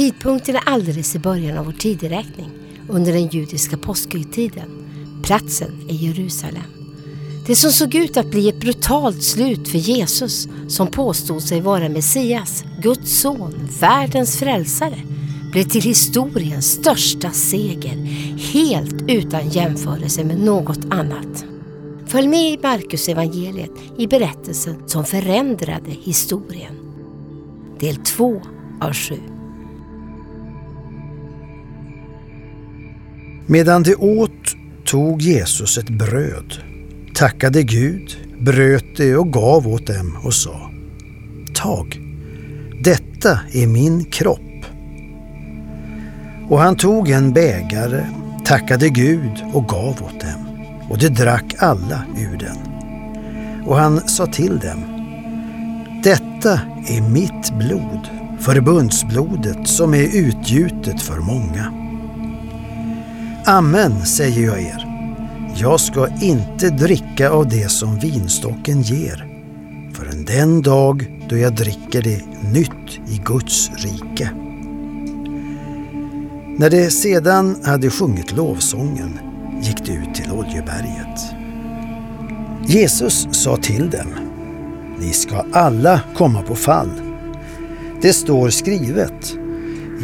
Tidpunkten är alldeles i början av vår tideräkning under den judiska påskhögtiden. Platsen är Jerusalem. Det som såg ut att bli ett brutalt slut för Jesus som påstod sig vara Messias, Guds son, världens frälsare, blev till historiens största seger, helt utan jämförelse med något annat. Följ med i Markus evangeliet i berättelsen som förändrade historien. Del 2 av 7. Medan de åt tog Jesus ett bröd, tackade Gud, bröt det och gav åt dem och sa Tag, detta är min kropp. Och han tog en bägare, tackade Gud och gav åt dem och de drack alla ur den. Och han sa till dem Detta är mitt blod, förbundsblodet som är utgjutet för många. Amen säger jag er. Jag ska inte dricka av det som vinstocken ger förrän den dag då jag dricker det nytt i Guds rike. När de sedan hade sjungit lovsången gick de ut till Oljeberget. Jesus sa till dem, ni ska alla komma på fall. Det står skrivet,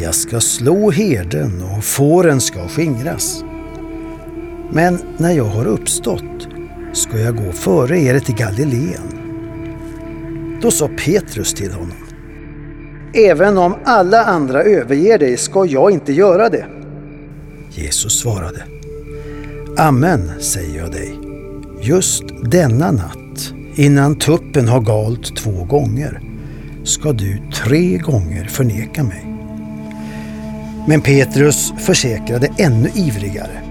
jag ska slå herden och fåren ska skingras. Men när jag har uppstått ska jag gå före er till Galileen. Då sa Petrus till honom. Även om alla andra överger dig ska jag inte göra det. Jesus svarade. Amen säger jag dig. Just denna natt, innan tuppen har galt två gånger, ska du tre gånger förneka mig. Men Petrus försäkrade ännu ivrigare.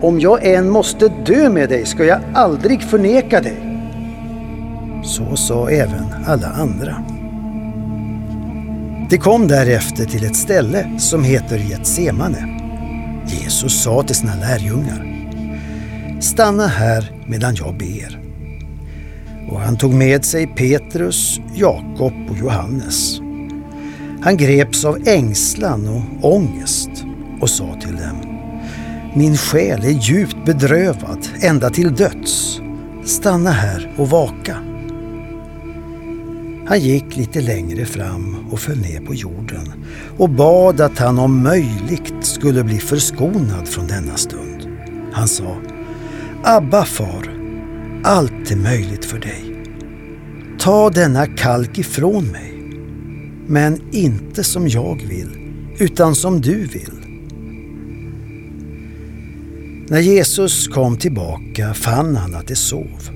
Om jag än måste dö med dig ska jag aldrig förneka dig. Så sa även alla andra. De kom därefter till ett ställe som heter Getsemane. Jesus sa till sina lärjungar Stanna här medan jag ber. Och han tog med sig Petrus, Jakob och Johannes. Han greps av ängslan och ångest och sa till dem Min själ är djupt bedrövad ända till döds. Stanna här och vaka. Han gick lite längre fram och föll ner på jorden och bad att han om möjligt skulle bli förskonad från denna stund. Han sa Abba far, allt är möjligt för dig. Ta denna kalk ifrån mig, men inte som jag vill, utan som du vill. När Jesus kom tillbaka fann han att de sov.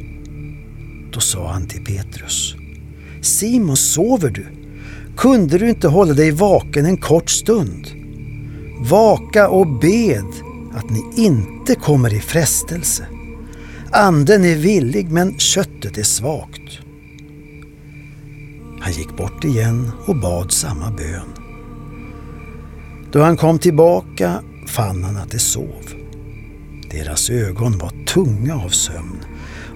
Då sa han till Petrus Simon, sover du? Kunde du inte hålla dig vaken en kort stund? Vaka och bed att ni inte kommer i frestelse. Anden är villig men köttet är svagt. Han gick bort igen och bad samma bön. Då han kom tillbaka fann han att de sov. Deras ögon var tunga av sömn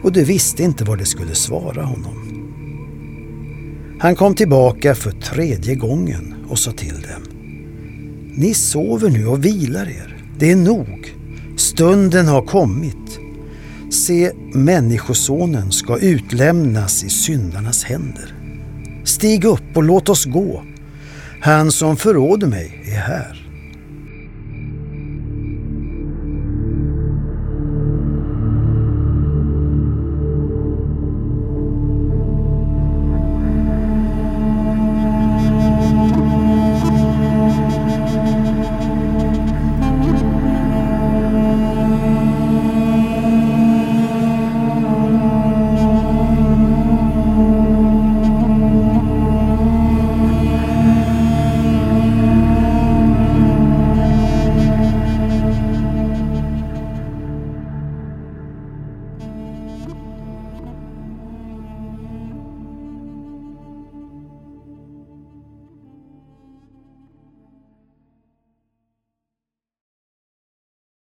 och de visste inte vad de skulle svara honom. Han kom tillbaka för tredje gången och sa till dem. Ni sover nu och vilar er. Det är nog. Stunden har kommit. Se, Människosonen ska utlämnas i syndarnas händer. Stig upp och låt oss gå. Han som förråder mig är här.